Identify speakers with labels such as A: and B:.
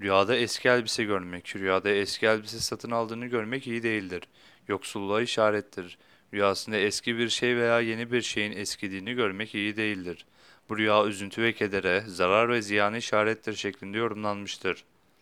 A: Rüyada eski elbise görmek, rüyada eski elbise satın aldığını görmek iyi değildir. Yoksulluğa işarettir. Rüyasında eski bir şey veya yeni bir şeyin eskidiğini görmek iyi değildir. Bu rüya üzüntü ve kedere, zarar ve ziyana işarettir şeklinde yorumlanmıştır.